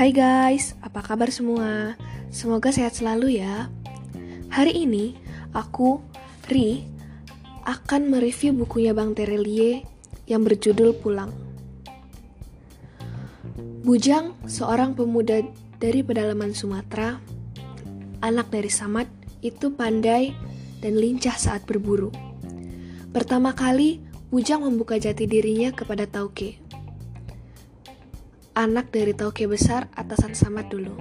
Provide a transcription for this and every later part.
Hai guys, apa kabar semua? Semoga sehat selalu ya. Hari ini aku, Ri, akan mereview bukunya Bang Terelie yang berjudul Pulang. Bujang, seorang pemuda dari pedalaman Sumatera, anak dari Samad, itu pandai dan lincah saat berburu. Pertama kali, Bujang membuka jati dirinya kepada Tauke, anak dari Tauke besar atasan Samad dulu.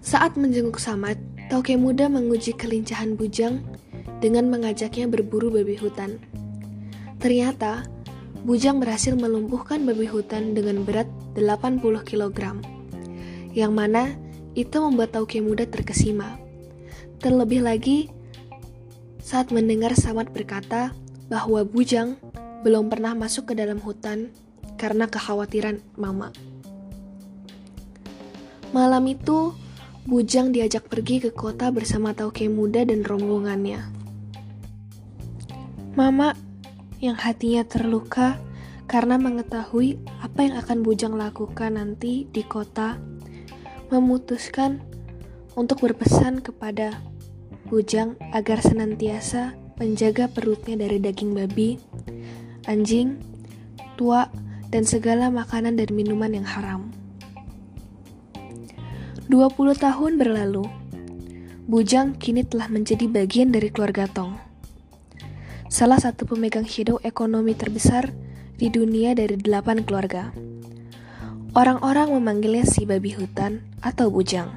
Saat menjenguk Samad, Tauke muda menguji kelincahan Bujang dengan mengajaknya berburu babi hutan. Ternyata, Bujang berhasil melumpuhkan babi hutan dengan berat 80 kg, yang mana itu membuat Tauke muda terkesima. Terlebih lagi, saat mendengar Samad berkata bahwa Bujang belum pernah masuk ke dalam hutan karena kekhawatiran mama. Malam itu, Bujang diajak pergi ke kota bersama Tauke muda dan rombongannya. Mama yang hatinya terluka karena mengetahui apa yang akan Bujang lakukan nanti di kota, memutuskan untuk berpesan kepada Bujang agar senantiasa menjaga perutnya dari daging babi, anjing, tua, dan segala makanan dan minuman yang haram. 20 tahun berlalu, Bujang kini telah menjadi bagian dari keluarga Tong. Salah satu pemegang shadow ekonomi terbesar di dunia dari delapan keluarga. Orang-orang memanggilnya si babi hutan atau Bujang.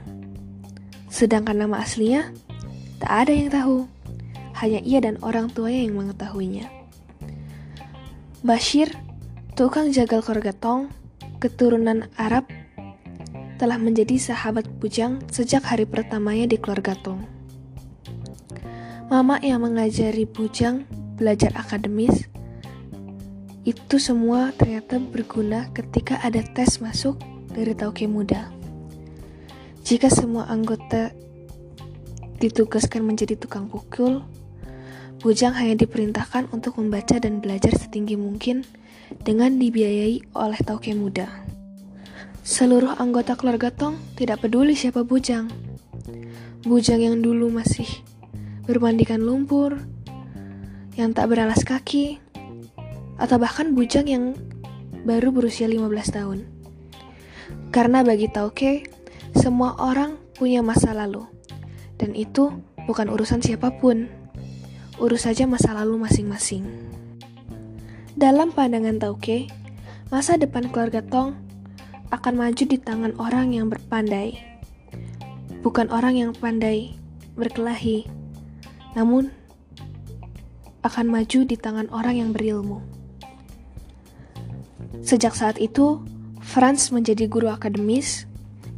Sedangkan nama aslinya, tak ada yang tahu. Hanya ia dan orang tuanya yang mengetahuinya. Bashir Tukang jagal keluarga Tong, keturunan Arab, telah menjadi sahabat Bujang sejak hari pertamanya di keluarga Tong. Mama yang mengajari Bujang belajar akademis, itu semua ternyata berguna ketika ada tes masuk dari Tauke Muda. Jika semua anggota ditugaskan menjadi tukang pukul, Bujang hanya diperintahkan untuk membaca dan belajar setinggi mungkin dengan dibiayai oleh Tauke muda. Seluruh anggota keluarga Tong tidak peduli siapa Bujang. Bujang yang dulu masih bermandikan lumpur, yang tak beralas kaki, atau bahkan Bujang yang baru berusia 15 tahun. Karena bagi Tauke, semua orang punya masa lalu, dan itu bukan urusan siapa pun. Urus saja masa lalu masing-masing. Dalam pandangan Tauke, masa depan keluarga Tong akan maju di tangan orang yang berpandai. Bukan orang yang pandai berkelahi, namun akan maju di tangan orang yang berilmu. Sejak saat itu, Franz menjadi guru akademis,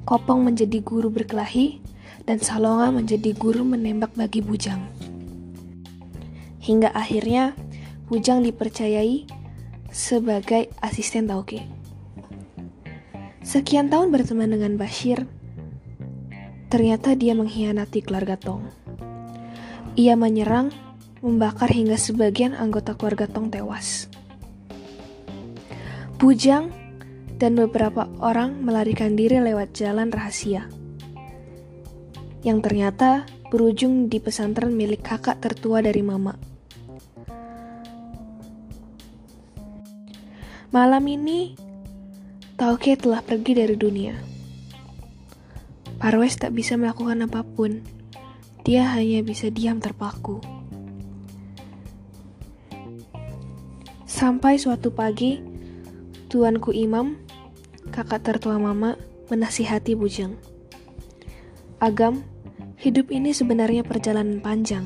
Kopong menjadi guru berkelahi, dan Salonga menjadi guru menembak bagi Bujang. Hingga akhirnya, Bujang dipercayai sebagai asisten Tauke. Sekian tahun berteman dengan Bashir, ternyata dia mengkhianati keluarga Tong. Ia menyerang, membakar hingga sebagian anggota keluarga Tong tewas. Bujang dan beberapa orang melarikan diri lewat jalan rahasia. Yang ternyata berujung di pesantren milik kakak tertua dari mama. Malam ini, Tauke telah pergi dari dunia. Parwes tak bisa melakukan apa pun. Dia hanya bisa diam terpaku. Sampai suatu pagi, tuanku Imam, kakak tertua mama, menasihati Bujang. Agam, hidup ini sebenarnya perjalanan panjang,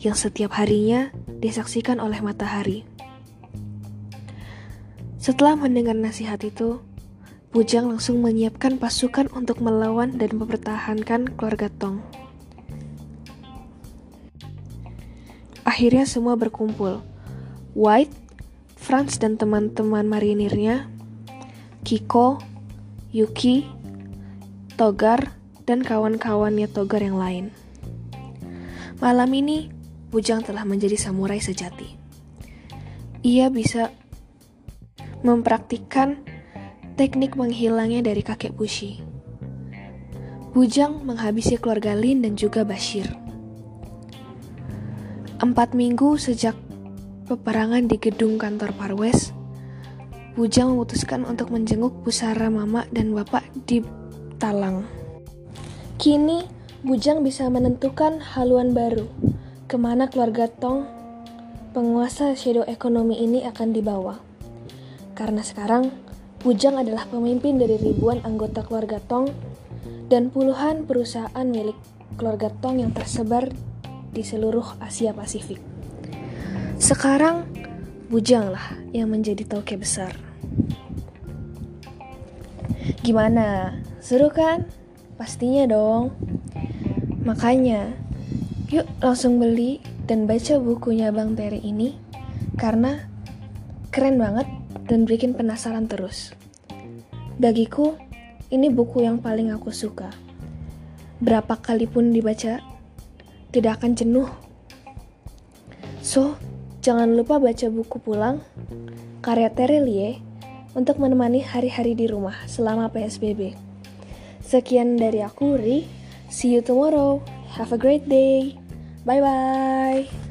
yang setiap harinya disaksikan oleh matahari. Setelah mendengar nasihat itu, Bujang langsung menyiapkan pasukan untuk melawan dan mempertahankan keluarga Tong. Akhirnya semua berkumpul. White, Franz dan teman-teman marinirnya, Kiko, Yuki, Togar, dan kawan-kawannya Togar yang lain. Malam ini, Bujang telah menjadi samurai sejati. Ia bisa mempraktikkan teknik menghilangnya dari kakek Bushi. Bujang menghabisi keluarga Lin dan juga Bashir. Empat minggu sejak peperangan di gedung kantor Parwes, Bujang memutuskan untuk menjenguk pusara mama dan bapak di Talang. Kini, Bujang bisa menentukan haluan baru, ke mana keluarga Tong, penguasa shadow ekonomi ini akan dibawa. Karena sekarang, Bujang adalah pemimpin dari ribuan anggota keluarga Tong dan puluhan perusahaan milik keluarga Tong yang tersebar di seluruh Asia Pasifik. Sekarang, Bujanglah yang menjadi tauke besar. Gimana? Seru kan? Pastinya dong. Makanya, yuk langsung beli dan baca bukunya Bang Terry ini karena keren banget dan bikin penasaran terus. Bagiku, ini buku yang paling aku suka. Berapa kali pun dibaca, tidak akan jenuh. So, jangan lupa baca buku pulang, karya Terelie, untuk menemani hari-hari di rumah selama PSBB. Sekian dari aku, Ri. See you tomorrow. Have a great day. Bye-bye.